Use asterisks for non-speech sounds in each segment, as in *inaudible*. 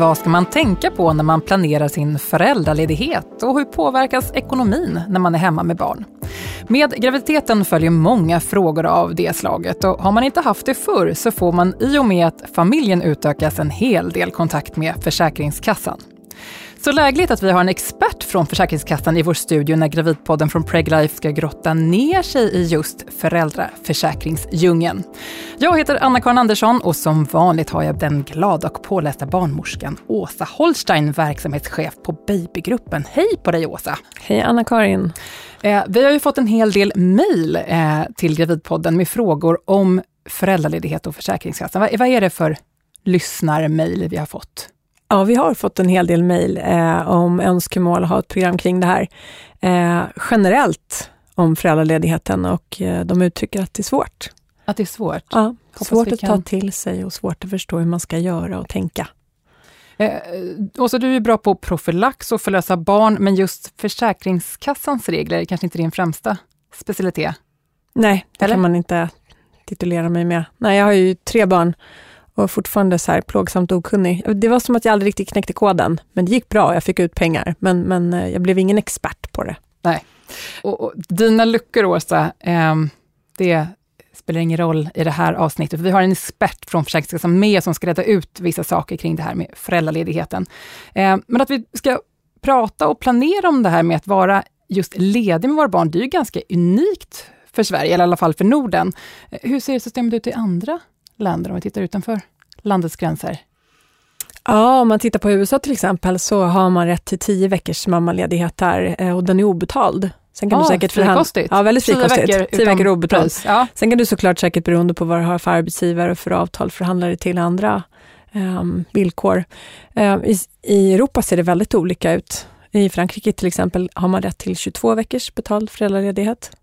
Vad ska man tänka på när man planerar sin föräldraledighet och hur påverkas ekonomin när man är hemma med barn? Med graviditeten följer många frågor av det slaget och har man inte haft det förr så får man i och med att familjen utökas en hel del kontakt med Försäkringskassan. Så lägligt att vi har en expert från Försäkringskassan i vår studio när Gravidpodden från Preglife ska grotta ner sig i just föräldraförsäkringsdjungeln. Jag heter Anna-Karin Andersson och som vanligt har jag den glada och pålästa barnmorskan Åsa Holstein, verksamhetschef på Babygruppen. Hej på dig Åsa! Hej Anna-Karin! Eh, vi har ju fått en hel del mejl eh, till Gravidpodden med frågor om föräldraledighet och Försäkringskassan. Vad, vad är det för lyssnarmejl vi har fått? Ja, vi har fått en hel del mejl eh, om önskemål att ha ett program kring det här. Eh, generellt om föräldraledigheten och eh, de uttrycker att det är svårt. Att det är svårt? Ja, Hoppas svårt att kan... ta till sig och svårt att förstå hur man ska göra och tänka. Eh, Åsa, du är bra på profylax och förlösa barn, men just Försäkringskassans regler är kanske inte din främsta specialitet? Nej, det Eller? kan man inte titulera mig med. Nej, jag har ju tre barn och fortfarande så här plågsamt okunnig. Det var som att jag aldrig riktigt knäckte koden, men det gick bra, jag fick ut pengar, men, men eh, jag blev ingen expert på det. Nej. Och, och dina luckor, Åsa, eh, det spelar ingen roll i det här avsnittet. för Vi har en expert från Försäkringskassan med som ska reda ut vissa saker kring det här med föräldraledigheten. Eh, men att vi ska prata och planera om det här med att vara just ledig med våra barn, det är ju ganska unikt för Sverige, eller i alla fall för Norden. Hur ser systemet ut i andra länder om vi tittar utanför landets gränser? Ja, om man tittar på USA till exempel så har man rätt till tio veckors mammaledighet där eh, och den är obetald. Sen kan ah, du säkert frikostigt. Ja, väldigt frikostigt. Tio veckor, tio veckor obetalt. Ja. Sen kan du såklart säkert beroende på vad du har för arbetsgivare och för avtal förhandla dig till andra um, villkor. Um, i, I Europa ser det väldigt olika ut. I Frankrike till exempel har man rätt till 22 veckors betald föräldraledighet.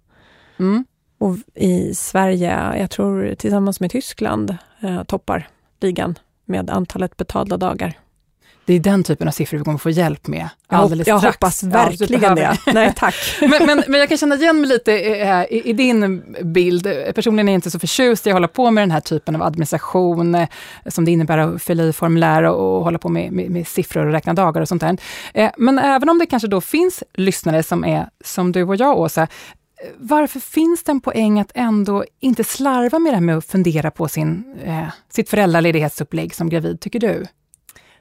Mm. Och i Sverige, jag tror tillsammans med Tyskland, eh, toppar ligan med antalet betalda dagar. Det är den typen av siffror vi kommer få hjälp med alldeles jag, jag hoppas verkligen ja, det. *laughs* Nej, tack. men, men, men, jag kan känna igen mig lite i, i, i, din bild. Personligen är jag inte så förtjust i att hålla på med den här typen av administration, eh, som det innebär att fylla i formulär och, och hålla på med, med, med, siffror och räkna dagar och sånt där. Eh, men även om det kanske då finns lyssnare som är som du och jag, Åsa, varför finns det en poäng att ändå inte slarva med det här med att fundera på sin, eh, sitt föräldraledighetsupplägg som gravid, tycker du?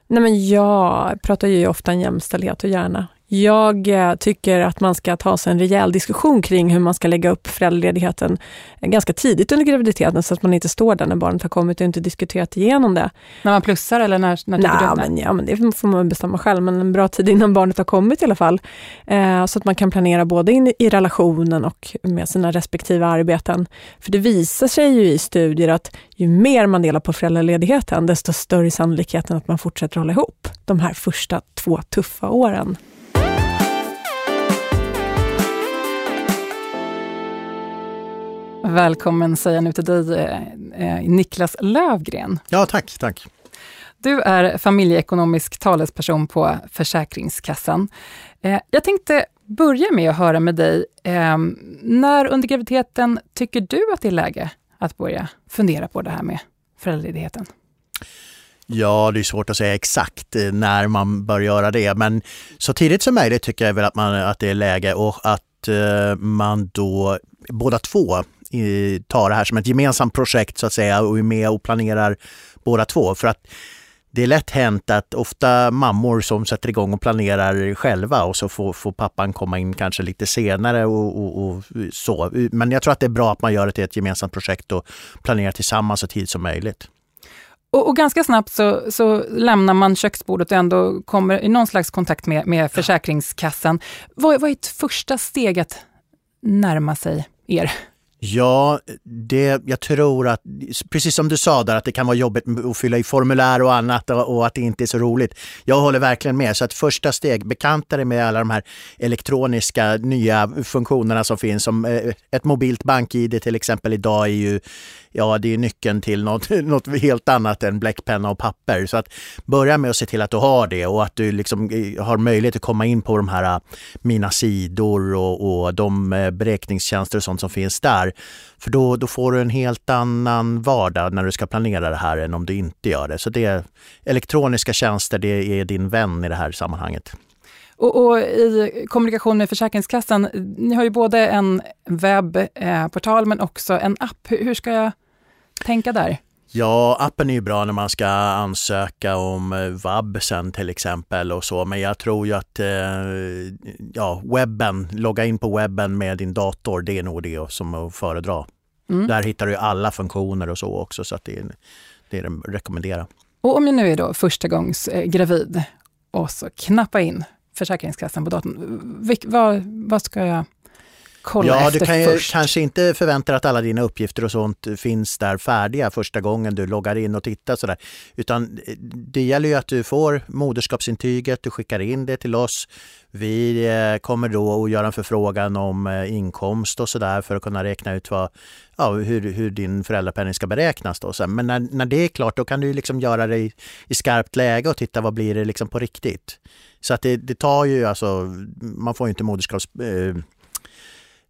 Nej men jag pratar ju ofta om jämställdhet och gärna jag eh, tycker att man ska ta sig en rejäl diskussion kring hur man ska lägga upp föräldraledigheten ganska tidigt under graviditeten så att man inte står där när barnet har kommit och inte diskuterat igenom det. När man plussar eller när, när Nej, men, ja, men det får man bestämma själv, men en bra tid innan barnet har kommit i alla fall. Eh, så att man kan planera både in i relationen och med sina respektive arbeten. För det visar sig ju i studier att ju mer man delar på föräldraledigheten, desto större är sannolikheten att man fortsätter hålla ihop de här första två tuffa åren. Välkommen säger jag nu till dig, eh, eh, Niklas Lövgren. Ja, tack, tack. Du är familjeekonomisk talesperson på Försäkringskassan. Eh, jag tänkte börja med att höra med dig, när under graviditeten tycker du att det är läge att börja fundera på det här med föräldraledigheten? Ja, det är svårt att säga exakt när man bör göra det, men så tidigt som möjligt tycker jag väl att, man, att det är läge och att man då båda två ta det här som ett gemensamt projekt så att säga och är med och planerar båda två. För att det är lätt hänt att ofta mammor som sätter igång och planerar själva och så får, får pappan komma in kanske lite senare och, och, och, så. Men jag tror att det är bra att man gör det till ett gemensamt projekt och planerar tillsammans så tidigt som möjligt. Och, och, ganska snabbt så, så, lämnar man köksbordet och ändå kommer i någon slags kontakt med, med Försäkringskassan. Vad, vad är ett första steg att närma sig er? Ja, det, jag tror att, precis som du sa där, att det kan vara jobbigt att fylla i formulär och annat och, och, att det inte är så roligt. Jag håller verkligen med. Så att första steg, bekanta dig med alla de här elektroniska nya funktionerna som finns. Som eh, ett mobilt bank-id till exempel idag är ju ja, det är nyckeln till något, *laughs* något helt annat än bläckpenna och papper. Så att börja med att se till att du har det och att du liksom eh, har möjlighet att komma in på de här eh, Mina sidor och, och de beräkningstjänster och sånt som finns där här. För då, då får du en helt annan vardag när du ska planera det här än om du inte gör det. Så det, elektroniska tjänster det är din vän i det här sammanhanget. Och, och, i kommunikation med Försäkringskassan, ni har ju både en webbportal eh, men också en app. Hur, hur ska jag tänka där? Ja, appen är ju bra när man ska ansöka om eh, vab sen till exempel och så, men jag tror ju att eh, ja, webben, logga in på webben med din dator, det är nog det som att föredra. Mm. Där hittar du alla funktioner och så också, så det är det är rekommendera. Och om jag nu är då första gångs eh, gravid och så knappa in Försäkringskassan på datorn, vad, vad ska jag kolla ja, efter Du kan ju först. kanske inte förvänta dig att alla dina uppgifter och sånt finns där färdiga första gången du loggar in och tittar sådär. Utan eh, det gäller ju att du får moderskapsintyget, du skickar in det till oss. Vi eh, kommer då att göra en förfrågan om eh, inkomst och sådär för att kunna räkna ut vad, ja, hur, hur din föräldrapenning ska beräknas. Då. Men när, när det är klart då kan du liksom göra det i, i skarpt läge och titta vad blir det liksom på riktigt. Så att det, det tar ju alltså, man får ju inte moderskaps eh,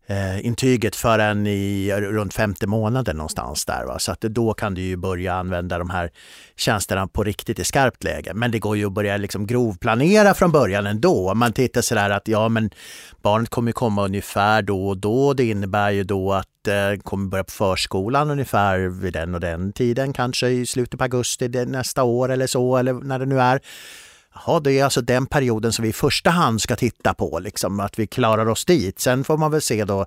Eh, intyget förrän i runt femte månaden någonstans där. Va? Så att då kan du ju börja använda de här tjänsterna på riktigt i skarpt läge. Men det går ju att börja liksom grovplanera från början ändå. Man tittar sådär att ja men barnet kommer komma ungefär då och då. Det innebär ju då att eh, kommer börja på förskolan ungefär vid den och den tiden, kanske i slutet på augusti nästa år eller så, eller när det nu är. Jaha, det är alltså den perioden som vi i första hand ska titta på, liksom, att vi klarar oss dit. Sen får man väl se då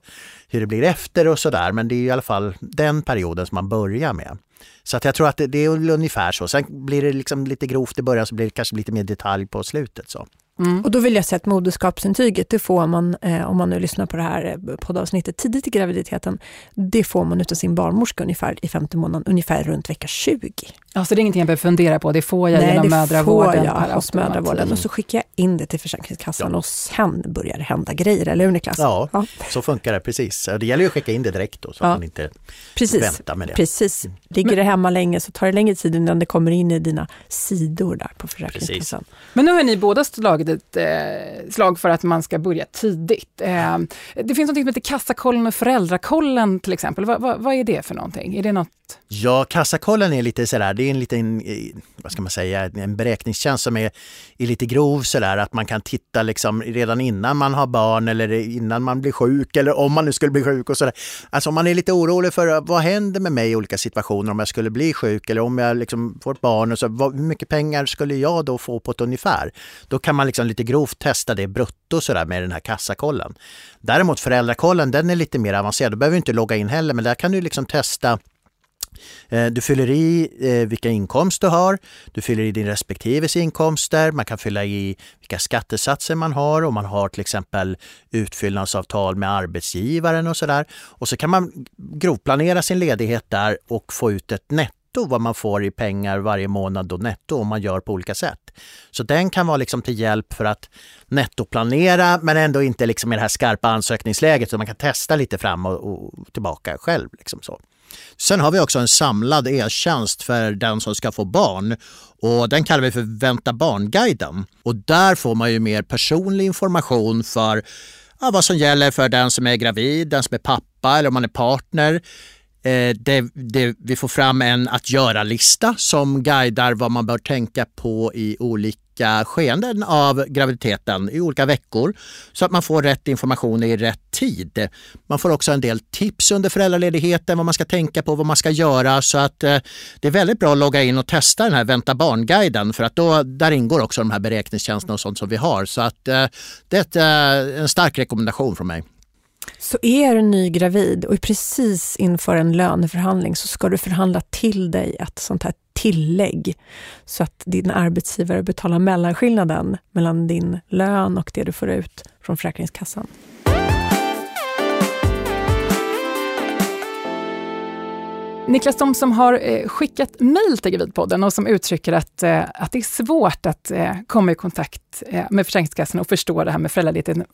hur det blir efter och sådär, men det är i alla fall den perioden som man börjar med. Så att jag tror att det, det är ungefär så. Sen blir det liksom lite grovt i början så blir det kanske lite mer detalj på slutet. Så. Mm. Och då vill jag säga att moderskapsintyget, det får man, eh, om man nu lyssnar på det här eh, poddavsnittet tidigt i graviditeten, det får man utav sin barnmorska ungefär i femte månaden, ungefär runt vecka 20. Alltså det är ingenting jag behöver fundera på, det får jag Nej, genom mödravården? Nej, det får jag hos mödravården och så skickar jag in det till Försäkringskassan ja. och sen börjar det hända grejer, eller hur Niklas? Ja, ja, så funkar det precis. Det gäller ju att skicka in det direkt då, så ja. att man inte precis. väntar med det. Precis. Mm. Ligger det hemma länge så tar det längre tid innan det kommer in i dina sidor där på Försäkringskassan. Precis. Men nu har ni båda slagit ett eh, slag för att man ska börja tidigt. Eh, det finns något som heter Kassakollen och Föräldrakollen till exempel. Va, va, vad är det för någonting? Är det något Ja, kassakollen är lite sådär, det är en liten, eh, vad ska man säga, en beräkningstjänst som är, är lite grov sådär att man kan titta liksom redan innan man har barn eller innan man blir sjuk eller om man nu skulle bli sjuk och sådär. Alltså om man är lite orolig för vad händer med mig i olika situationer om jag skulle bli sjuk eller om jag liksom får ett barn och så, vad, hur mycket pengar skulle jag då få på ett ungefär? Då kan man liksom lite grovt testa det brutto sådär med den här kassakollen. Däremot föräldrakollen, den är lite mer avancerad. Du behöver inte logga in heller, men där kan du liksom testa Eh, du fyller i eh, vilka inkomster du har, du fyller i din respektives inkomster, man kan fylla i vilka skattesatser man har, om man har till exempel utfyllnadsavtal med arbetsgivaren och sådär. Och så kan man grovplanera sin ledighet där och få ut ett netto vad man får i pengar varje månad då netto om man gör på olika sätt. Så den kan vara liksom till hjälp för att nettoplanera men ändå inte liksom i det här skarpa ansökningsläget så man kan testa lite fram och, och tillbaka själv. Liksom så. Sen har vi också en samlad e-tjänst för den som ska få barn och den kallar vi för Vänta barnguiden. Och där får man ju mer personlig information för ja, vad som gäller för den som är gravid, den som är pappa eller om man är partner. Eh, det, det, vi får fram en att göra-lista som guidar vad man bör tänka på i olika olika skeenden av graviditeten i olika veckor så att man får rätt information i rätt tid. Man får också en del tips under föräldraledigheten, vad man ska tänka på, vad man ska göra. Så att eh, det är väldigt bra att logga in och testa den här Vänta barnguiden för att då, där ingår också de här beräkningstjänsterna och sånt som vi har. Så att eh, det är eh, en stark rekommendation från mig. Så är du nygravid och är precis inför en löneförhandling så ska du förhandla till dig ett sånt här tillägg så att din arbetsgivare betalar mellanskillnaden mellan din lön och det du får ut från Försäkringskassan. Niklas, de som har eh, skickat mejl till Gravidpodden och som uttrycker att, eh, att det är svårt att eh, komma i kontakt med Försäkringskassan och förstå det här med föräldraledigheten.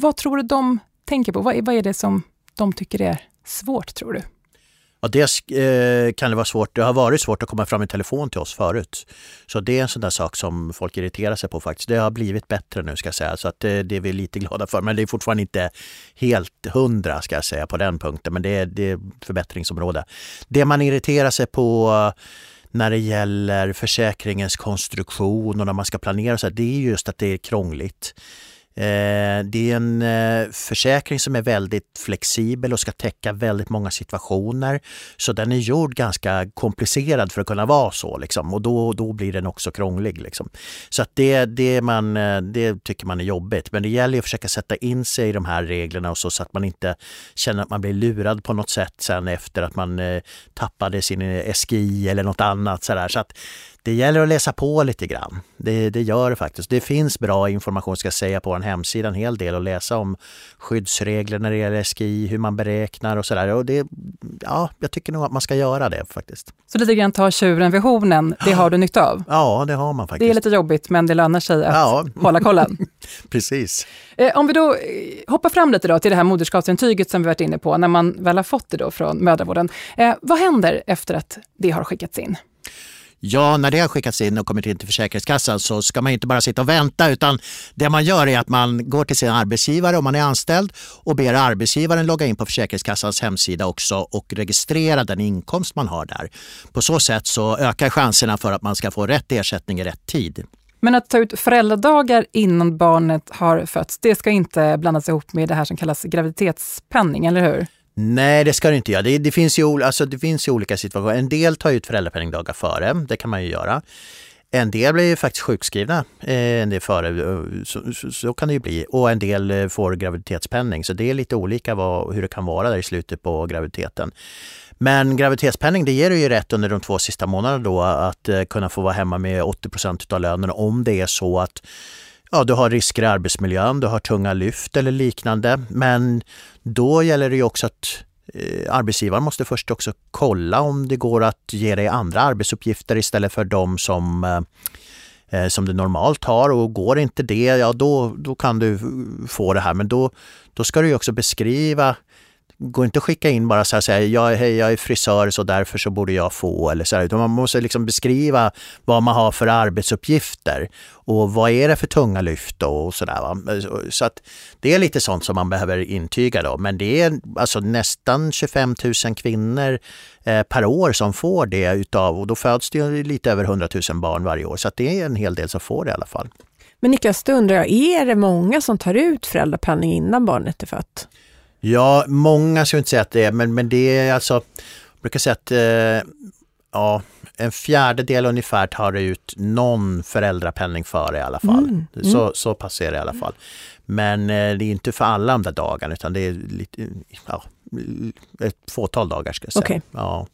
Vad tror du de tänker på? Vad är, vad är det som de tycker är svårt, tror du? Ja, dels eh, kan det vara svårt, det har varit svårt att komma fram i telefon till oss förut. Så det är en sån där sak som folk irriterar sig på faktiskt. Det har blivit bättre nu ska jag säga, så att det, det är vi lite *laughs* glada för. Men det är fortfarande inte helt hundra ska jag säga på den punkten, men det är, det är förbättringsområde. Det man irriterar sig på eh, när det gäller försäkringens konstruktion och när man ska planera, så här, det är just att det är krångligt. Eh, det är en eh, försäkring som är väldigt flexibel och ska täcka väldigt många situationer. Så den är gjord ganska komplicerad för att kunna vara så liksom. och då, då blir den också krånglig. Liksom. Så att det, det, man, eh, det tycker man är jobbigt. Men det gäller att försöka sätta in sig i de här reglerna och så, så att man inte känner att man blir lurad på något sätt sen efter att man tappade sin SGI eller något annat. Så, där. så att det gäller att läsa på lite grann. Det, det gör det faktiskt. Det finns bra information ska jag säga på en hemsida, en hel del att läsa om skyddsregler när det gäller SGI, hur man beräknar och sådär. ja, jag tycker nog att man ska göra det faktiskt. Så lite grann ta tjuren vid hornen, det har du nytta av? Ja, det har man faktiskt. Det är lite jobbigt men det lönar sig att ja. hålla kollen. *laughs* Precis. Eh, om vi då eh, hoppar fram lite då till det här moderskapsintyget som vi varit inne på, när man väl har fått det då från mödravården. Eh, vad händer efter att det har skickats in? Ja, när det har skickats in och kommit in till Försäkringskassan så ska man inte bara sitta och vänta utan det man gör är att man går till sin arbetsgivare om man är anställd och ber arbetsgivaren logga in på Försäkringskassans hemsida också och registrera den inkomst man har där. På så sätt så ökar chanserna för att man ska få rätt ersättning i rätt tid. Men att ta ut föräldradagar innan barnet har fötts, det ska inte blandas ihop med det här som kallas graviditetspenning, eller hur? Nej, det ska du inte göra. Det, det, finns ju, alltså, det finns ju olika situationer. En del tar ut föräldrapenningdagar före, det kan man ju göra. En del blir ju faktiskt sjukskrivna eh, en del före, eh, så, så, så, kan det ju bli. Och en del eh, får graviditetspenning. Så det är lite olika vad, hur det kan vara där i slutet på graviditeten. Men graviditetspenning det ger ju rätt under de två sista månaderna då att eh, kunna få vara hemma med 80 procent av lönen om det är så att ja, du har risker i arbetsmiljön, du har tunga lyft eller liknande. Men då gäller det ju också att eh, arbetsgivaren måste först också kolla om det går att ge dig andra arbetsuppgifter istället för de som eh, eh, som du normalt har och går inte det, ja då, då kan du få det här. Men då, då ska du också beskriva går inte att skicka in bara så här, säga, jag, hej, jag är frisör så därför så borde jag få eller så här, utan man måste liksom beskriva vad man har för arbetsuppgifter och vad är det för tunga lyft och sådär. Så att det är lite sånt som man behöver intyga då, men det är alltså nästan 25 000 kvinnor eh, per år som får det utav och då föds det lite över 100 000 barn varje år så att det är en hel del som får det i alla fall. Men Niklas, då undrar jag, är det många som tar ut föräldrapenning innan barnet är fött? Ja, många skulle inte säga att det är, men, men det är alltså, jag brukar säga att eh, ja, en fjärdedel ungefär tar ut någon föräldrapenning före i alla fall. Mm, mm. Så, så pass är det i alla fall. Men eh, det är inte för alla de där dagarna utan det är lite, ja, ett fåtal dagar ska jag säga. Okay. Ja.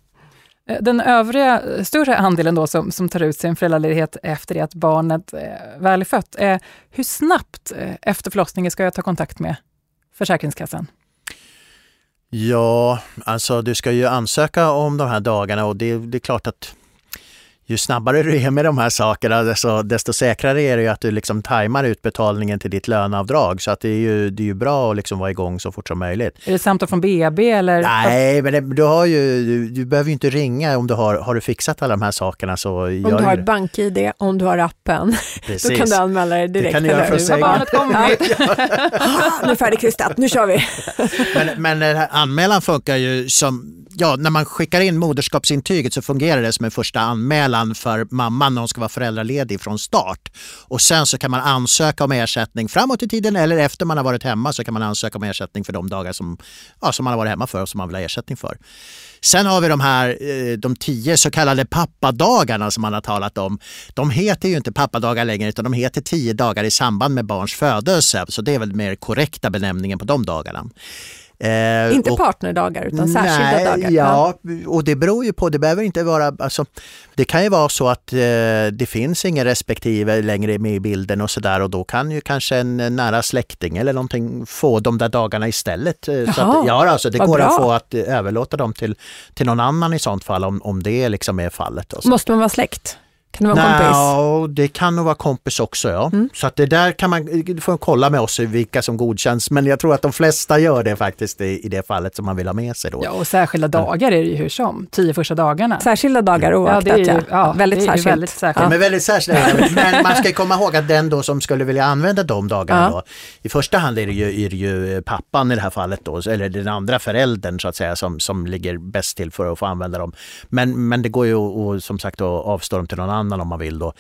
Eh, den övriga större andelen då som, som tar ut sin föräldraledighet efter det att barnet eh, väl är fött, eh, hur snabbt eh, efter förlossningen ska jag ta kontakt med Försäkringskassan? Ja, alltså du ska ju ansöka om de här dagarna och det, det är klart att ju snabbare du är med de här sakerna, desto, desto säkrare är det att du liksom tajmar utbetalningen till ditt löneavdrag. Så att det är ju, det är ju bra att liksom vara igång så fort som möjligt. Är det samtal från BB eller? Nej, men det, du, har ju, du, du, behöver ju inte ringa om du har, har du fixat alla de här sakerna. Så om du har ett bank-id, om du har appen, Precis. *laughs* då kan du anmäla dig direkt. Det kan du göra från sängen. *laughs* nu är färdigkristat, nu kör vi. *laughs* men, men anmälan funkar ju som ja, när man skickar in moderskapsintyget så fungerar det som en första anmälan för mamman när hon ska vara föräldraledig från start. Och sen så kan man ansöka om ersättning framåt i tiden eller efter man har varit hemma så kan man ansöka om ersättning för de dagar som, ja, som man har varit hemma för och som man vill ha ersättning för. Sen har vi de här eh, de tio så kallade pappadagarna som man har talat om. De heter ju inte pappadagar längre utan de heter tio dagar i samband med barns födelse. Så det är väl mer korrekta benämningen på de dagarna. Eh, inte och, partnerdagar utan särskilda nej, dagar? Ja, och det beror ju på, det behöver inte vara, alltså, det kan ju vara så att eh, det finns ingen respektive längre med i bilden och sådär och då kan ju kanske en nära släkting eller någonting få de där dagarna istället. Eh, Jaha, så att, ja, alltså, det går bra. att få att överlåta dem till, till någon annan i sånt fall om, om det liksom är fallet. Måste man vara släkt? Kan det vara en kompis? Det kan nog vara kompis också ja. Mm. Så att det där kan man, du får kolla med oss vilka som godkänns men jag tror att de flesta gör det faktiskt i, i det fallet som man vill ha med sig då. Ja och särskilda dagar är det ju hur som, tio första dagarna. Särskilda dagar oaktat ja. Det är ju, ja, väldigt det är särskilt. Väldigt särskilt. Ja. men väldigt särskilt. men man ska komma ihåg att den då som skulle vilja använda de dagarna då, i första hand är det, ju, är det ju pappan i det här fallet då, eller den andra föräldern så att säga som, som ligger bäst till för att få använda dem. Men, men det går ju att som sagt att avstå dem till någon annan om man vill då.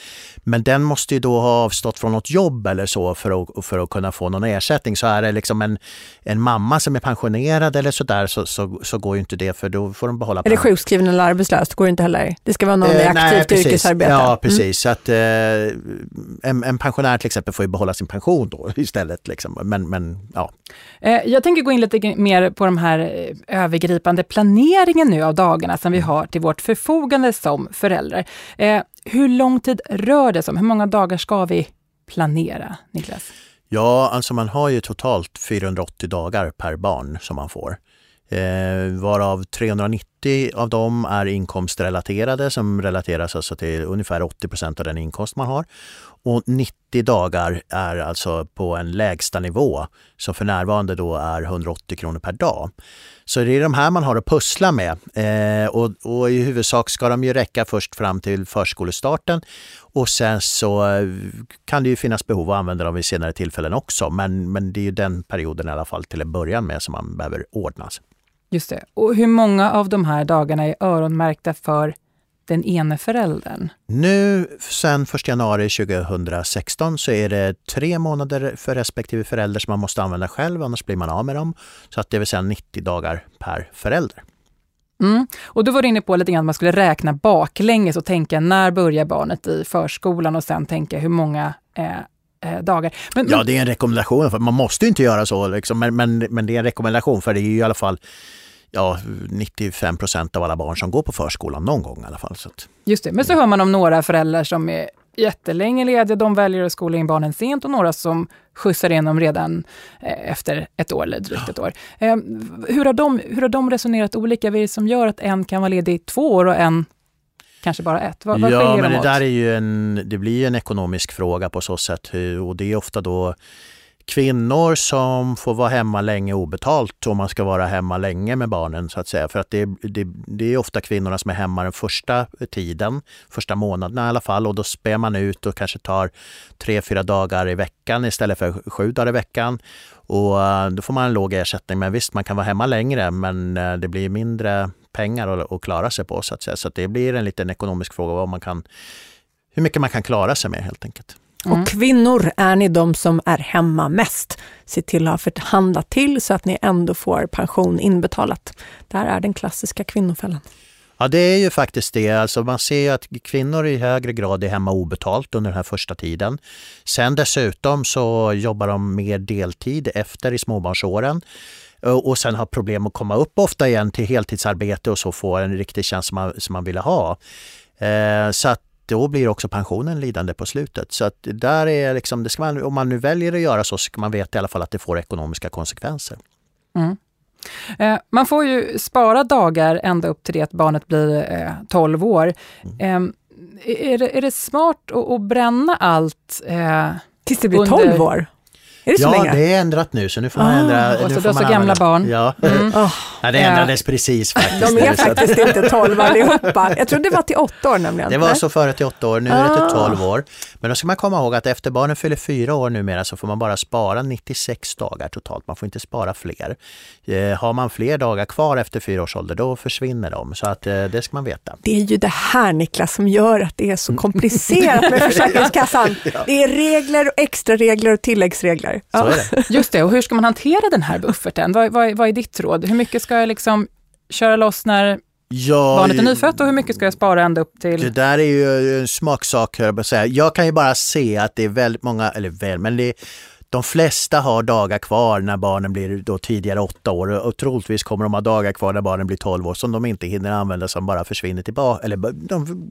Men den måste ju då ha avstått från något jobb eller så för att, för att kunna få någon ersättning. Så är det liksom en, en mamma som är pensionerad eller sådär så, så, så går ju inte det för då får de behålla Är det sjukskriven eller arbetslös? Det går inte heller. Det ska vara någon eh, i aktivt nej, yrkesarbete. Ja, mm. precis. Mm. Så att, eh, en, en, pensionär till exempel får ju behålla sin pension då *laughs* istället. Liksom. Men, men, ja. Eh, jag tänker gå in lite mer på de här eh, övergripande planeringen nu av dagarna som vi mm. har till vårt förfogande som föräldrar. Hur lång tid rör det sig om? Hur många dagar ska vi planera, Niklas? Ja, alltså man har ju totalt 480 dagar per barn som man får. Eh, varav 390 av dem är inkomstrelaterade som relateras alltså till ungefär 80 procent av den inkomst man har. Och 90 dagar är alltså på en lägsta nivå som för närvarande då är 180 kronor per dag. Så det är de här man har att pussla med eh, och, och, i huvudsak ska de ju räcka först fram till förskolestarten och sen så eh, kan det ju finnas behov att använda dem vid senare tillfällen också men, men det är ju den perioden i alla fall till en början med som man behöver ordnas. Just det. Och hur många av de här dagarna är öronmärkta för den ene föräldern? Nu sen 1 januari 2016 så är det tre månader för respektive förälder som man måste använda själv, annars blir man av med dem. Så att det vill säga 90 dagar per förälder. Mm. Och då var du inne på lite grann att man skulle räkna baklänges och tänka när börjar barnet i förskolan och sen tänka hur många eh, eh dagar. Men, ja, det är en rekommendation. För man måste inte göra så, liksom, men, men, men det är en rekommendation för det är ju i alla fall ja, 95 procent av alla barn som går på förskolan någon gång i alla fall. Så att, Just det, men så hör man om några föräldrar som är jättelänge lediga, de väljer att skola in barnen sent och några som skjutsar in dem redan eh, efter ett år eller drygt ett år. Eh, hur, har de, hur har de resonerat olika? Vad är det som gör att en kan vara ledig i två år och en kanske bara ett? Vad, ja, men det där är ju en, det blir en ekonomisk fråga på så sätt och det är ofta då kvinnor som får vara hemma länge obetalt om man ska vara hemma länge med barnen så att säga. För att det, det, det är ofta kvinnorna som är hemma den första tiden, första månaderna i alla fall och då spär man ut och kanske tar tre, fyra dagar i veckan istället för sju dagar i veckan. Och eh, då får man en låg ersättning. Men visst, man kan vara hemma längre men eh, det blir mindre pengar att, klara sig på så att säga. Så att det blir en liten ekonomisk fråga vad man kan, hur mycket man kan klara sig med helt enkelt. Mm. Och kvinnor, är ni de som är hemma mest? Se till att ha förhandlat till så att ni ändå får pension inbetalat. Det här är den klassiska kvinnofällan. Ja, det är ju faktiskt det. Alltså man ser att kvinnor i högre grad är hemma obetalt under den här första tiden. Sen dessutom så jobbar de mer deltid efter i småbarnsåren och sen har problem att komma upp ofta igen till heltidsarbete och så få en riktig tjänst som man, som man ville ha. Eh, så att då blir också pensionen lidande på slutet. Så att där är liksom, det ska man, om man nu väljer att göra så, ska man veta i alla fall att det får ekonomiska konsekvenser. Mm. Eh, man får ju spara dagar ända upp till det att barnet blir eh, 12 år. Mm. Eh, är, det, är det smart att, att bränna allt? Eh, Tills det blir under... 12 år? Är det så ja, länge? det är ändrat nu så nu får man ah, ändra. Och så har så gamla barn. Ja. Mm. Oh. ja, det ändrades ja. precis faktiskt. De är faktiskt inte 12 allihopa. Jag trodde det var till 8 år nämligen. Det var så före till 8 år, nu är det till 12 ah. år. Men då ska man komma ihåg att efter barnen fyller 4 år numera så får man bara spara 96 dagar totalt. Man får inte spara fler. Eh, har man fler dagar kvar efter 4 års ålder då försvinner de. Så att eh, det ska man veta. Det är ju det här Niklas som gör att det är så komplicerat med *laughs* Försäkringskassan. ja. Det är regler och extra regler och tilläggsregler. Ja. Så är det. *laughs* Just det, och hur ska man hantera den här bufferten? Vad, vad, vad är ditt råd? Hur mycket ska jag liksom köra loss när Ja, barnet är nyfött och hur mycket ska jag spara ända upp till? Det där är ju en smaksak, jag, säga. jag kan ju bara se att det är väldigt många, eller väl, men det de flesta har dagar kvar när barnen blir då tidigare åtta år och troligtvis kommer de ha dagar kvar när barnen blir 12 år som de inte hinner använda som bara försvinner tillbaka. Eller de,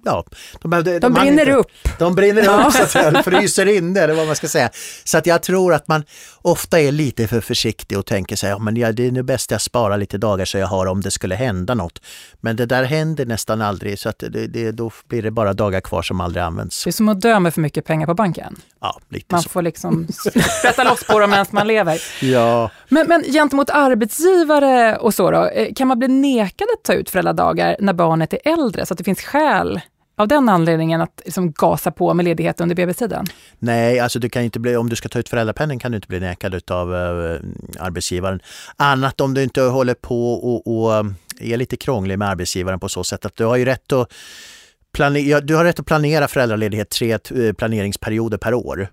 ja, de, de, de, de brinner inte, upp. De brinner ja. upp, så att säga, fryser inne eller vad man ska säga. Så att jag tror att man ofta är lite för försiktig och tänker sig, ja, men det är nu bäst jag sparar lite dagar så jag har om det skulle hända något. Men det där händer nästan aldrig så att det, det, då blir det bara dagar kvar som aldrig används. Det är som att dö med för mycket pengar på banken. Ja, lite man så. får liksom *laughs* sprätta loss på dem medan man lever. Ja. Men, men gentemot arbetsgivare och så då, eh, kan man bli nekad att ta ut föräldradagar när barnet är äldre så att det finns skäl av den anledningen att liksom gasa på med ledighet under BB-tiden? Nej, alltså du kan inte bli, om du ska ta ut föräldrapenning kan du inte bli nekad av uh, arbetsgivaren. Annat om du inte håller på och, och eh, är lite krånglig med arbetsgivaren på så sätt att du har ju rätt att planera, du har rätt att planera föräldraledighet tre eh, planeringsperioder per år.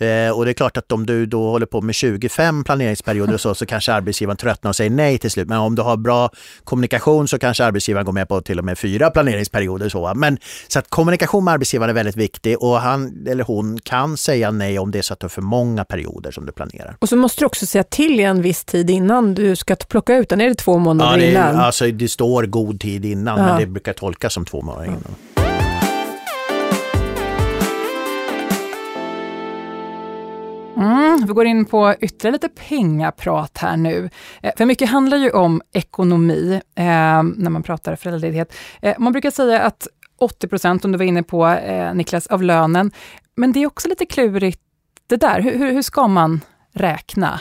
Eh, och det är klart att om du då håller på med 25 planeringsperioder och så, så kanske arbetsgivaren tröttnar och säger nej till slut. Men om du har bra kommunikation så kanske arbetsgivaren går med på till och med fyra planeringsperioder. Så, Men, så att kommunikation med arbetsgivaren är väldigt viktig och han eller hon kan säga nej om det är så att du har för många perioder som du planerar. Och så måste du också säga till en viss tid innan du ska plocka ut den. Är det två månader ja, det, innan? Alltså, det står god tid innan, ja. men det brukar tolkas som två månader innan. Mm, vi går in på ytterligare lite pengaprat här nu. Eh, för mycket handlar ju om ekonomi eh, när man pratar föräldraledighet. Eh, man brukar säga att 80 procent, om du var inne på eh, Niklas, av lönen. Men det är också lite klurigt det där. Hur, hur, hur ska man räkna?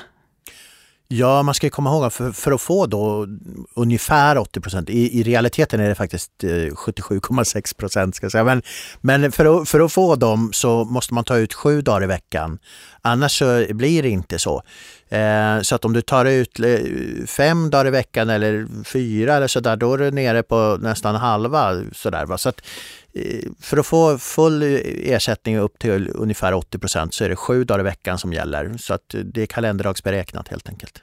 Ja, man ska komma ihåg att för, för, att få då ungefär 80 procent, i, i, realiteten är det faktiskt eh, 77,6 procent ska jag säga, men, men för, att, för att få dem så måste man ta ut sju dagar i veckan. Annars så blir det inte så. Eh, så att om du tar ut eh, fem dagar i veckan eller fyra eller så där, då är du nere på nästan halva. Sådär, va? Så att, eh, för att få full ersättning upp till ungefär 80 procent så är det sju dagar i veckan som gäller. Så att det är kalenderdagsberäknat helt enkelt.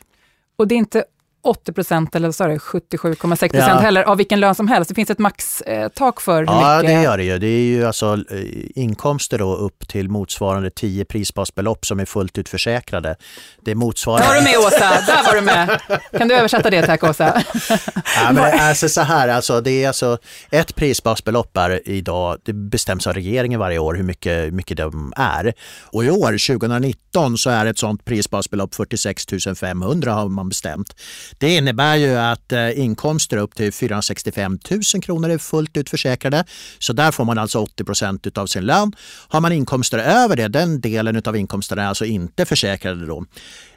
Och det är inte 80 procent eller 77,6 procent ja. heller av vilken lön som helst. Det finns ett maxtak för hur ja, mycket... Ja, det gör det ju. Det är ju alltså eh, inkomster då upp till motsvarande 10 prisbasbelopp som är fullt ut försäkrade. Det motsvarar... Där var du med Åsa, där var du med. Kan du översätta det tack Åsa? ja, men alltså så här, alltså, det är alltså ett prisbasbelopp är idag, det bestäms av regeringen varje år hur mycket, mycket de är. Och i år, 2019, så är ett sånt prisbasbelopp 46 500 har man bestämt. Det innebär ju att eh, inkomster upp till 465 000 kronor är fullt ut försäkrade. Så där får man alltså 80 procent av sin lön. Har man inkomster över det, den delen av inkomsten är alltså inte försäkrade då.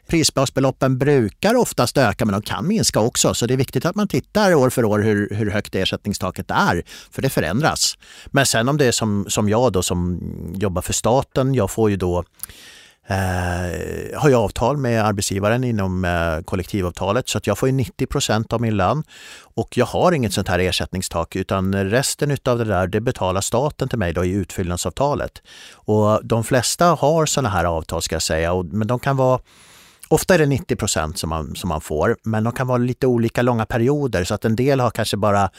Prisbasbeloppen brukar oftast öka men de kan minska också så det är viktigt att man tittar år för år hur, hur högt ersättningstaket är för det förändras. Men sen om det är som, som jag då som jobbar för staten, jag får ju då eh, har jag avtal med arbetsgivaren inom eh, kollektivavtalet så att jag får 90 procent av min lön och jag har inget sånt här ersättningstak utan resten av det där det betalar staten till mig då i utfyllnadsavtalet. Och de flesta har sådana här avtal ska jag säga, och, men de kan vara Ofta är det 90 procent som man, som man får, men de kan vara lite olika långa perioder så att en del har kanske bara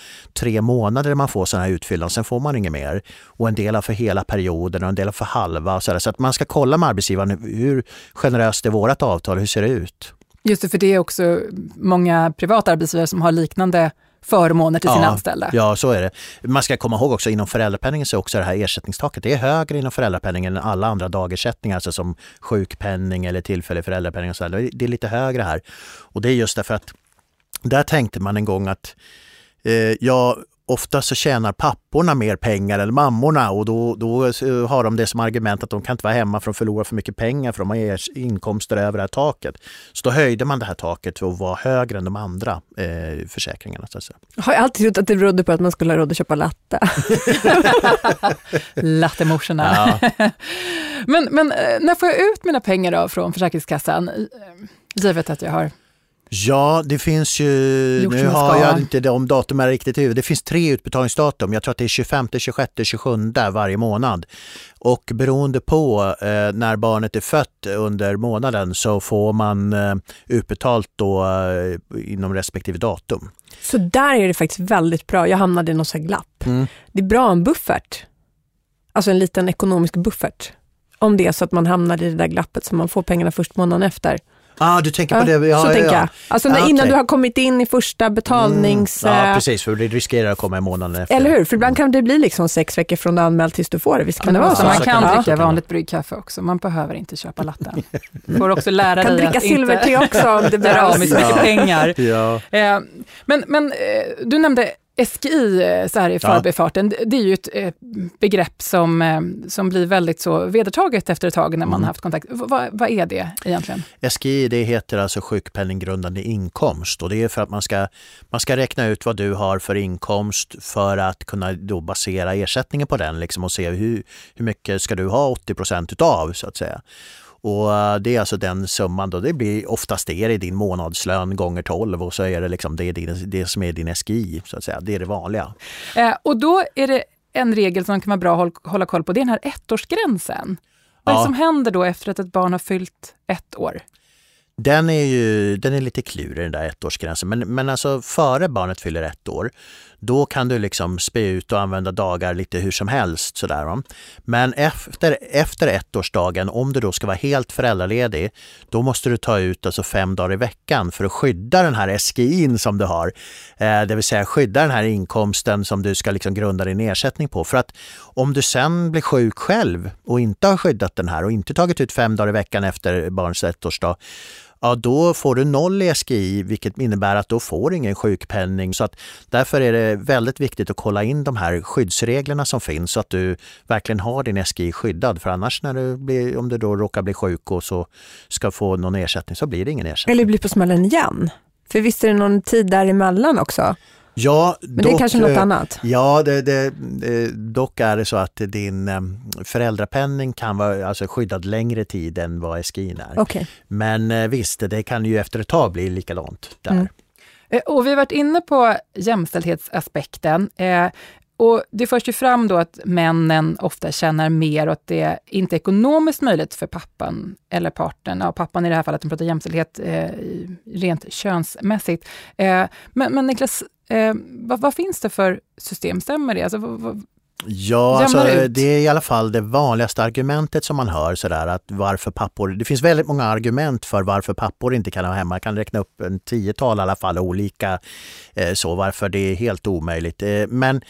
tre månader man får sådana här utfyllnad, sen får man inget mer. Och en del har för hela perioden och en del har för halva. Och så, där. så att man ska kolla med arbetsgivaren, hur generöst är vårt avtal, hur ser det ut? Just det, för det är också många privata arbetsgivare som har liknande förmåner till sina ja, anställda. Ja, så är det. Man ska komma ihåg också inom föräldrapenningen så är också det här ersättningstaket det är högre inom föräldrapenningen än alla andra dagersättningar, alltså som sjukpenning eller tillfällig föräldrapenning. Och så där. Det är lite högre här. Och det är just därför att där tänkte man en gång att eh, ja, ofta så tjänar papporna mer pengar än mammorna och då, då har de det som argument att de kan inte vara hemma för att förlora för mycket pengar för de har inkomster över det här taket. Så då höjde man det här taket för att vara högre än de andra eh, försäkringarna. Så att Jag har alltid trott att det berodde på att man skulle ha råd att köpa latte. *laughs* Lattemorsorna. Ja. *laughs* men, men eh, när får jag ut mina pengar då från Försäkringskassan? Givet att jag har Ja, det finns ju, Gjort nu har jag inte de datumen riktigt i huvudet. Det finns tre utbetalningsdatum. Jag tror att det är 25, 26, 27 varje månad. Och beroende på eh, när barnet är fött under månaden så får man eh, utbetalt då eh, inom respektive datum. Så där är det faktiskt väldigt bra. Jag hamnade i något glapp. Mm. Det är bra en buffert. Alltså en liten ekonomisk buffert. om det är så att man hamnar i det där glappet så man får pengarna först månaden efter. Ah, du tänker på ja, det? Ja, så ja, tänker jag. Alltså när, ah, innan du har kommit in i första betalnings... Mm. Ja, precis, för det riskerar att komma i månaden efter. Eller hur, för ibland kan det bli liksom sex veckor från du anmält tills du får det. Visst kan det vara så? Man kan ja. dricka vanligt bryggkaffe också, man behöver inte köpa latten. Du *laughs* får också lära kan dig dricka silverte också om det *laughs* behövs. av med så mycket pengar. Ja. Eh, men, men eh, du nämnde SGI eh, så här i förbifarten, ja. det är ju ett eh, begrepp som, eh, som blir väldigt så vedertaget efter ett tag när man mm. haft kontakt. Vad är det egentligen? SGI det heter alltså sjukpenninggrundande inkomst och det är för att man ska, man ska räkna ut vad du har för inkomst för att kunna då basera ersättningen på den liksom och se hur, hur mycket ska du ha 80 procent utav så att säga. Och eh, det är alltså den summan då, det blir oftast det är din månadslön gånger 12 och så är det liksom det, din, det som är din SGI, så att säga. Det är det vanliga. Eh, och då är det en regel som kan vara bra att hålla koll på, det är den här ettårsgränsen. Vad är det som händer då efter att ett barn har fyllt ett år? Den är ju den är lite klurig den där ettårsgränsen. Men, men alltså före barnet fyller ett år, då kan du liksom spä ut och använda dagar lite hur som helst. Sådär. Men efter, efter ettårsdagen, om du då ska vara helt föräldraledig, då måste du ta ut alltså fem dagar i veckan för att skydda den här SGIn som du har. Eh, det vill säga skydda den här inkomsten som du ska liksom grunda din ersättning på. För att om du sen blir sjuk själv och inte har skyddat den här och inte tagit ut fem dagar i veckan efter barnets ettårsdag, ja då får du noll i SGI vilket innebär att då får du ingen sjukpenning. Så att därför är det väldigt viktigt att kolla in de här skyddsreglerna som finns så att du verkligen har din SGI skyddad. För annars när du blir, om du då råkar bli sjuk och så ska få någon ersättning så blir det ingen ersättning. Eller blir på smällen igen. För visst är det någon tid däremellan också? Ja, Men det är kanske något eh, annat? Ja, det, det, dock är det så att din eh, föräldrapenning kan vara alltså, skyddad längre tid än vad SGIn är. Okay. Men eh, visst, det kan ju efter ett tag bli likadant där. Mm. Och vi har varit inne på jämställdhetsaspekten. Och det förs ju fram då att männen ofta tjänar mer och att det inte är ekonomiskt möjligt för pappan eller parten, ja pappan i det här fallet, de pratar jämställdhet eh, rent könsmässigt. Eh, men, men Niklas, eh, vad, vad, finns det för system, stämmer det? Alltså, vad, vad, Ja, alltså, det är i alla fall det vanligaste argumentet som man hör sådär att varför pappor, det finns väldigt många argument för varför pappor inte kan vara hemma. Jag kan räkna upp en tiotal i alla fall olika eh, så varför det är helt omöjligt. Eh, men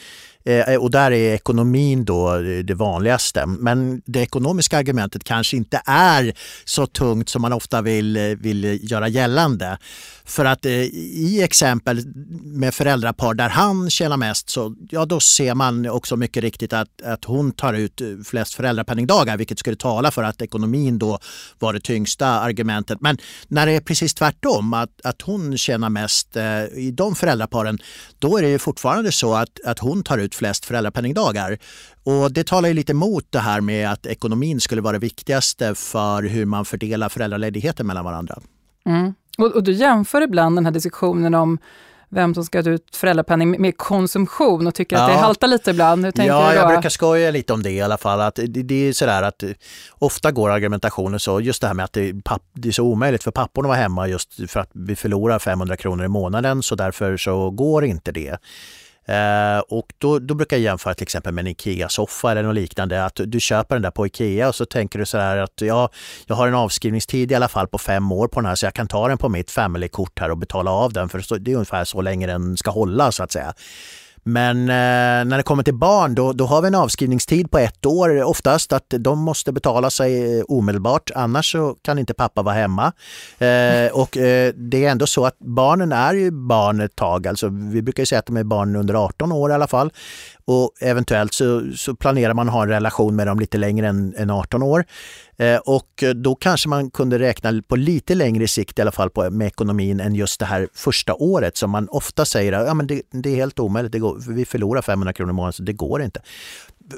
Eh, och där är ekonomin då eh, det vanligaste. Men det ekonomiska argumentet kanske inte är så tungt som man ofta vill, eh, vill göra gällande. För att i exempel med föräldrapar där han tjänar mest så ja, då ser man också mycket riktigt att, att hon tar ut flest föräldrapenningdagar vilket skulle tala för att ekonomin då var det tyngsta argumentet. Men när det är precis tvärtom, att, att hon tjänar mest eh, i de föräldraparen, då är det fortfarande så att, att hon tar ut flest föräldrapenningdagar. Och det talar ju lite emot det här med att ekonomin skulle vara det viktigaste för hur man fördelar föräldraledigheten mellan varandra. Mm. Och, och, du jämför ibland den här diskussionen om vem som ska ta ut föräldrapenning med konsumtion och tycker ja. att det haltar lite ibland. Hur ja, jag brukar skoja lite om det i alla fall. Att det, det är sådär att ofta går argumentationen så, just det här med att det, papp, det är så omöjligt för papporna att vara hemma just för att vi förlorar 500 kronor i månaden så därför så går inte det. Eh, och då, då, brukar jag jämföra till exempel med en IKEA-soffa eller något liknande. Att du köper den där på IKEA och så tänker du så här att ja, jag har en avskrivningstid i alla fall på fem år på den här så jag kan ta den på mitt family-kort här och betala av den för det är ungefär så länge den ska hålla så att säga. Men eh, när det kommer till barn då, då har vi en avskrivningstid på ett år oftast att de måste betala sig eh, omedelbart. Annars så kan inte pappa vara hemma. Eh, och eh, det är ändå så att barnen är ju barn ett tag, alltså vi brukar säga att de är barn under 18 år i alla fall och eventuellt så, så, planerar man att ha en relation med dem lite längre än, än 18 år. Eh, och då kanske man kunde räkna på lite längre sikt i alla fall på, med ekonomin än just det här första året som man ofta säger att ja, men det, det är helt omöjligt, det går, vi förlorar 500 kronor i månaden så det går inte.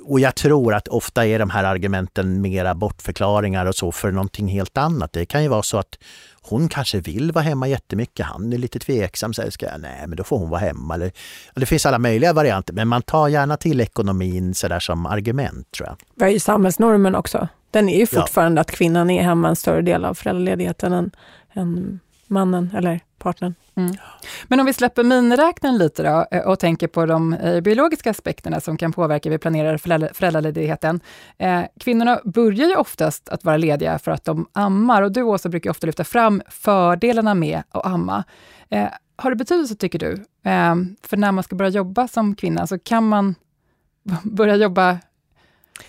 Och jag tror att ofta är de här argumenten mera bortförklaringar och så för någonting helt annat. Det kan ju vara så att hon kanske vill vara hemma jättemycket, han är lite tveksam, säger ska jag, nej men då får hon vara hemma. Eller, det finns alla möjliga varianter men man tar gärna till ekonomin så där som argument tror jag. Vad är ju samhällsnormen också? Den är ju fortfarande ja. att kvinnan är hemma en större del av föräldraledigheten än, än mannen eller partnern. Mm. Men om vi släpper miniräknaren lite då eh, och tänker på de eh, biologiska aspekterna som kan påverka hur vi planerar föräldraledigheten. Eh, kvinnorna börjar ju oftast att vara lediga för att de ammar och du Åsa brukar ofta lyfta fram fördelarna med att amma. Har det betydelse tycker du? För när man ska börja jobba som kvinna så kan man *laughs* börja jobba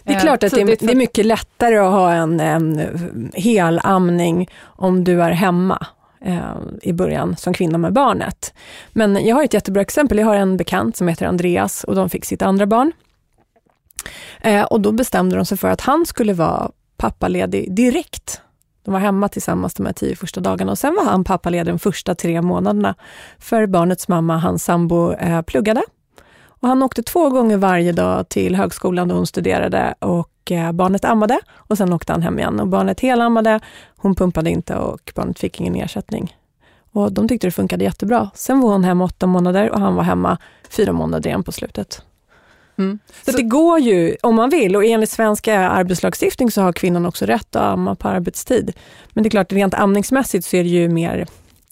det är klart att det är, det är, mycket lättare att ha en, en helamning om du är hemma eh, i början som kvinna med barnet. Men jag har ett jättebra exempel. Jag har en bekant som heter Andreas och de fick sitt andra barn. Eh, och då bestämde de sig för att han skulle vara pappaledig direkt. De var hemma tillsammans de här tio första dagarna och sen var han pappaledig de första tre månaderna. För barnets mamma, hans sambo, eh, pluggade. Och han åkte två gånger varje dag till högskolan då hon studerade och eh, barnet ammade och sen åkte han hem igen. Och barnet helammade, hon pumpade inte och barnet fick ingen ersättning. Och de tyckte det funkade jättebra. Sen var hon hemma åtta månader och han var hemma fyra månader igen på slutet. Mm. Så, så, det går ju om man vill och enligt svensk arbetslagstiftning så har kvinnan också rätt att amma på arbetstid. Men det är klart, rent amningsmässigt så är det ju mer,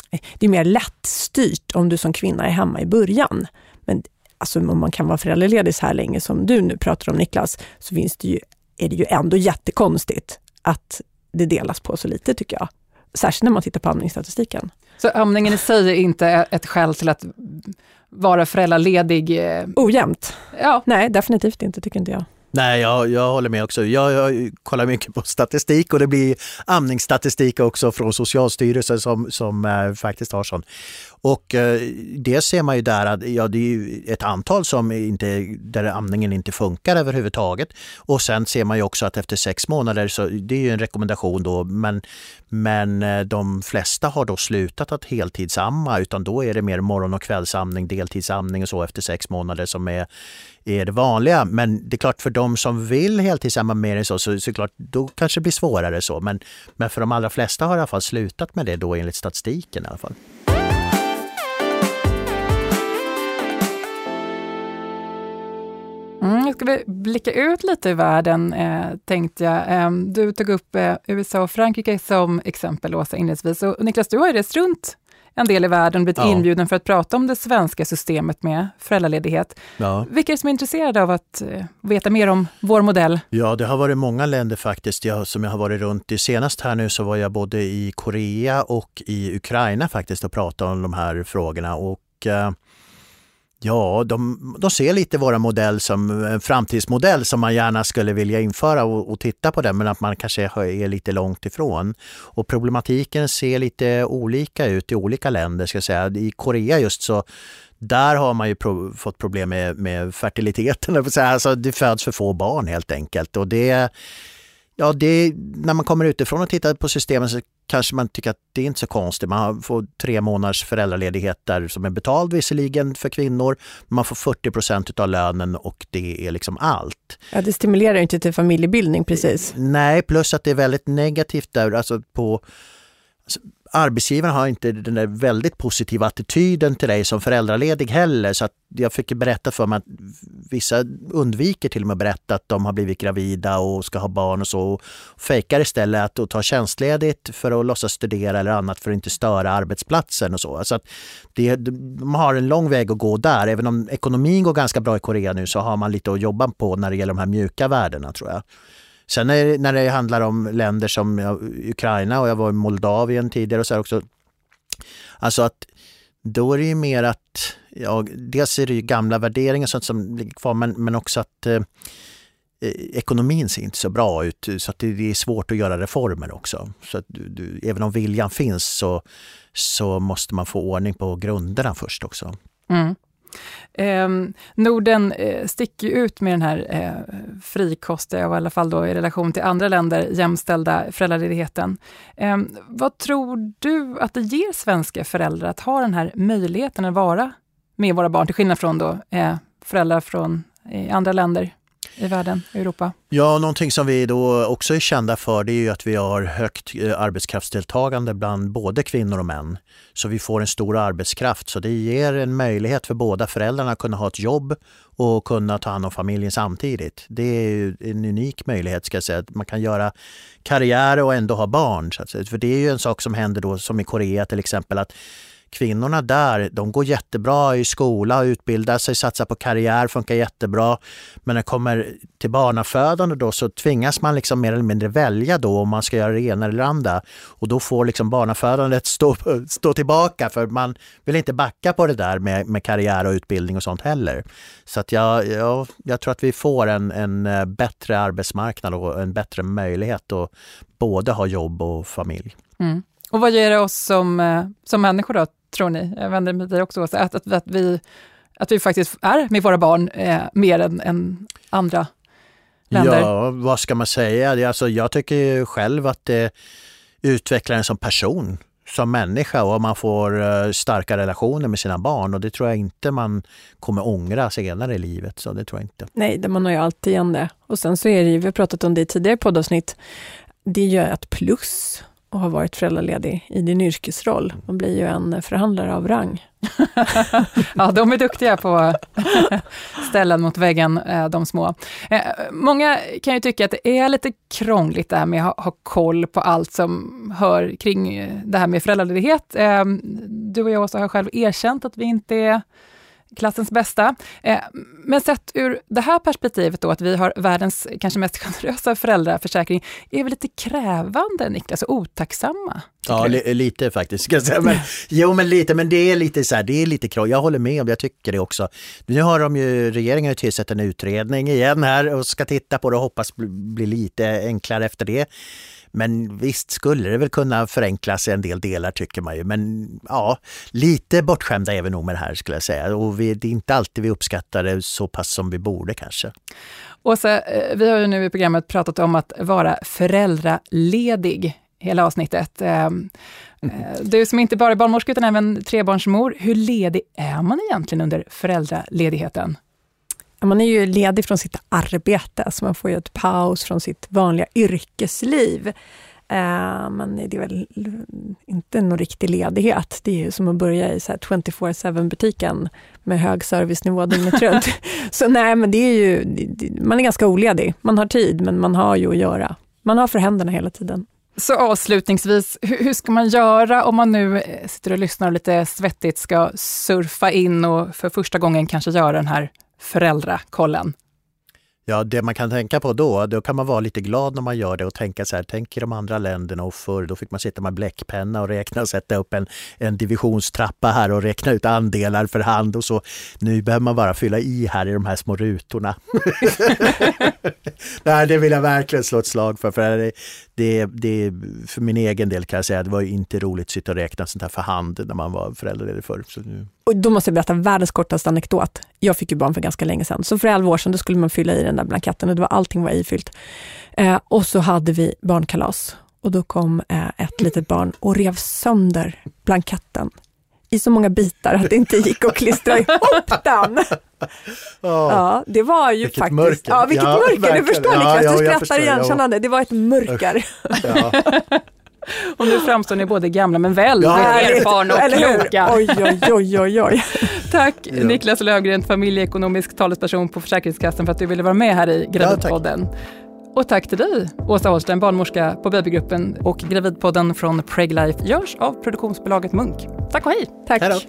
det är mer lättstyrt om du som kvinna är hemma i början. Men alltså om man kan vara föräldraledig så här länge som du nu pratar om Niklas, så finns det ju, är det ju ändå jättekonstigt att det delas på så lite tycker jag. Särskilt när man tittar på amningsstatistiken. Så amningen i sig är inte ett skäl till att vara föräldraledig? Eh, Ojämnt? Ja. Nej, definitivt inte, tycker inte jag. Nej, jag, jag håller med också. Jag, jag, kollar mycket på statistik och det blir amningsstatistik också från Socialstyrelsen som, som äh, faktiskt har sån. Och eh, det ser man ju där att ja, det är ett antal som inte, där amningen inte funkar överhuvudtaget. Och sen ser man ju också att efter sex månader, så det är ju en rekommendation då, men, men eh, de flesta har då slutat att heltidsamma utan då är det mer morgon och kvällsamning, deltidsamning och så efter sex månader som är, är det vanliga. Men det är klart för de som vill heltidsamma mer än så, så, så klart, då kanske det blir svårare så. Men, men för de allra flesta har i alla fall slutat med det då enligt statistiken i alla fall. Mm, ska vi blicka ut lite i världen, eh, tänkte jag. Eh, du tog upp eh, USA och Frankrike som exempel, Åsa, inledningsvis. Och Niklas, du har ju rest runt en del i världen, blivit ja. inbjuden för att prata om det svenska systemet med föräldraledighet. Ja. Vilka är det som är intresserade av att eh, veta mer om vår modell? Ja, det har varit många länder faktiskt jag, som jag har varit runt i. Senast här nu så var jag både i Korea och i Ukraina faktiskt och pratade om de här frågorna. Och, eh, Ja, de, de ser lite våra modell som en framtidsmodell som man gärna skulle vilja införa och, och, titta på den men att man kanske är lite långt ifrån. Och problematiken ser lite olika ut i olika länder. Ska jag säga. I Korea just så där har man ju pro fått problem med, med fertiliteten. *laughs* Alltså, det föds för få barn helt enkelt. Och det Ja, det, när man kommer utifrån och tittar på systemen så kanske man tycker att det är inte så konstigt. Man får tre månaders föräldraledighet där som är betald visserligen för kvinnor. Man får 40 procent av lönen och det är liksom allt. Ja, det stimulerar inte till familjebildning precis. Nej, plus att det är väldigt negativt där. Alltså på, alltså arbetsgivaren har inte den där väldigt positiva attityden till dig som föräldraledig heller. Så att jag fick berätta för mig att vissa undviker till och med att berätta att de har blivit gravida och ska ha barn och så. Och fejkar istället att ta tjänstledigt för att låtsas studera eller annat för att inte störa arbetsplatsen och så. så att det, de har en lång väg att gå där. Även om ekonomin går ganska bra i Korea nu så har man lite att jobba på när det gäller de här mjuka värdena tror jag. Sen när, när det handlar om länder som Ukraina och jag var i Moldavien tidigare och så här också. Alltså att då är det ju mer att, ja, dels är det ju gamla värderingar sånt som ligger kvar men, men också att eh, eh, ekonomin ser inte så bra ut så att det är svårt att göra reformer också. Så att du, du, även om viljan finns så, så måste man få ordning på grunderna först också. Mm. Eh, Norden eh, sticker ut med den här eh, frikostiga, eh, och i alla fall då i relation till andra länder, jämställda föräldraledigheten. Eh, vad tror du att det ger svenska föräldrar att ha den här möjligheten att vara med våra barn, till skillnad från då, eh, föräldrar från eh, andra länder? I världen, i Europa? Ja, någonting som vi då också är kända för det är ju att vi har högt eh, arbetskraftsdeltagande bland både kvinnor och män. Så vi får en stor arbetskraft så det ger en möjlighet för båda föräldrarna att kunna ha ett jobb och kunna ta hand om familjen samtidigt. Det är en unik möjlighet ska jag säga. Man kan göra karriär och ändå ha barn. Så att säga. För det är ju en sak som händer då som i Korea till exempel att kvinnorna där, de går jättebra i skola, utbildar sig, satsar på karriär, funkar jättebra. Men när det kommer till barnafödande då så tvingas man liksom mer eller mindre välja då om man ska göra det ena eller det andra. Och då får liksom barnafödandet stå, stå tillbaka för man vill inte backa på det där med, med karriär och utbildning och sånt heller. Så att jag, jag, jag tror att vi får en, en eh, bättre arbetsmarknad och en bättre möjlighet att både ha jobb och familj. Mm. Och vad ger det oss som, eh, som människor då, tror ni? Jag vänder mig till dig också, att, att, att, vi, att vi faktiskt är med våra barn eh, mer än, än andra länder? Ja, vad ska man säga? Alltså, jag tycker själv att det utvecklar en som person, som människa och man får uh, starka relationer med sina barn och det tror jag inte man kommer ångra senare i livet. Så det tror jag inte. Nej, det man har ju alltid igen det. Och sen så är det ju, vi har pratat om det i tidigare poddavsnitt, det är ju ett plus och har varit föräldraledig i din yrkesroll. Man blir ju en förhandlare av rang. *laughs* ja, de är duktiga på ställen mot väggen, eh, de små. Eh, många kan ju tycka att det är lite krångligt det här med att ha koll på allt som hör kring eh, det här med föräldraledighet. Du och jag också har själv erkänt att vi inte är klassens bästa. Eh, men sett ur det här perspektivet då, att vi har världens kanske mest generösa föräldraförsäkring, är vi lite krävande, Niklas, och otacksamma? Ja, li lite faktiskt. Ska jag säga. Men, jo, men lite, men det är lite så här, det är lite krångligt. Jag håller med om jag tycker det också. Nu har de ju, regeringen tillsatt en utredning igen här och ska titta på det och hoppas bli lite enklare efter det. Men visst skulle det väl kunna förenklas i en del delar tycker man ju. Men ja, lite bortskämda är vi nog med det här skulle jag säga. Och vi, det är inte alltid vi uppskattar det så pass som vi borde kanske. Åsa, eh, vi har ju nu i programmet pratat om att vara föräldraledig hela avsnittet. Eh, eh, du som inte bara är barnmorska utan även trebarnsmor, hur ledig är man egentligen under föräldraledigheten? Man är ju ledig från sitt arbete, så man får ju ett paus från sitt vanliga yrkesliv. Uh, men det är väl inte någon riktig ledighet. Det är ju som att börja i 24-7 butiken med hög servicenivå dygnet runt. *laughs* så nej, men det är ju, man är ganska oledig. Man har tid, men man har ju att göra. Man har för händerna hela tiden. Så avslutningsvis, hur, hur ska man göra om man nu eh, sitter och lyssnar och lite svettigt ska surfa in och för första gången kanske göra den här föräldrakollen? Ja, det man kan tänka på då, då kan man vara lite glad när man gör det och tänka så här, tänk i de andra länderna och förr, då fick man sitta med bläckpenna och räkna och sätta upp en, en divisionstrappa här och räkna ut andelar för hand och så. Nu behöver man bara fylla i här i de här små rutorna. *laughs* Nej, det vill jag verkligen slå ett slag för. för det, det, det, för min egen del kan jag säga, det var inte roligt att sitta och räkna sånt här för hand när man var föräldraledig förr. Så nu. Och då måste jag berätta världens kortaste anekdot. Jag fick ju barn för ganska länge sedan, så för 11 år sedan då skulle man fylla i den där blanketten och det var, allting var ifyllt. Eh, och så hade vi barnkalas och då kom eh, ett litet barn och rev sönder blanketten i så många bitar att det inte gick att klistra *laughs* ihop den. Oh, ja, det var ju vilket faktiskt... Mörker. Ja, vilket ja, mörker! Du förstår Niklas, ja, du skrattar igenkännande. Det var ett mörker. Ja. Och nu framstår ni både gamla men väldigt ja, erfarna och kloka. Oj, oj, oj, oj, oj. Tack ja. Niklas Löfgren, familjeekonomisk talesperson på Försäkringskassan för att du ville vara med här i Gravidpodden. Ja, och tack till dig, Åsa Holstein, barnmorska på Babygruppen och Gravidpodden från Preglife görs av produktionsbolaget Munk. Tack och hej! Tack! Hejdå.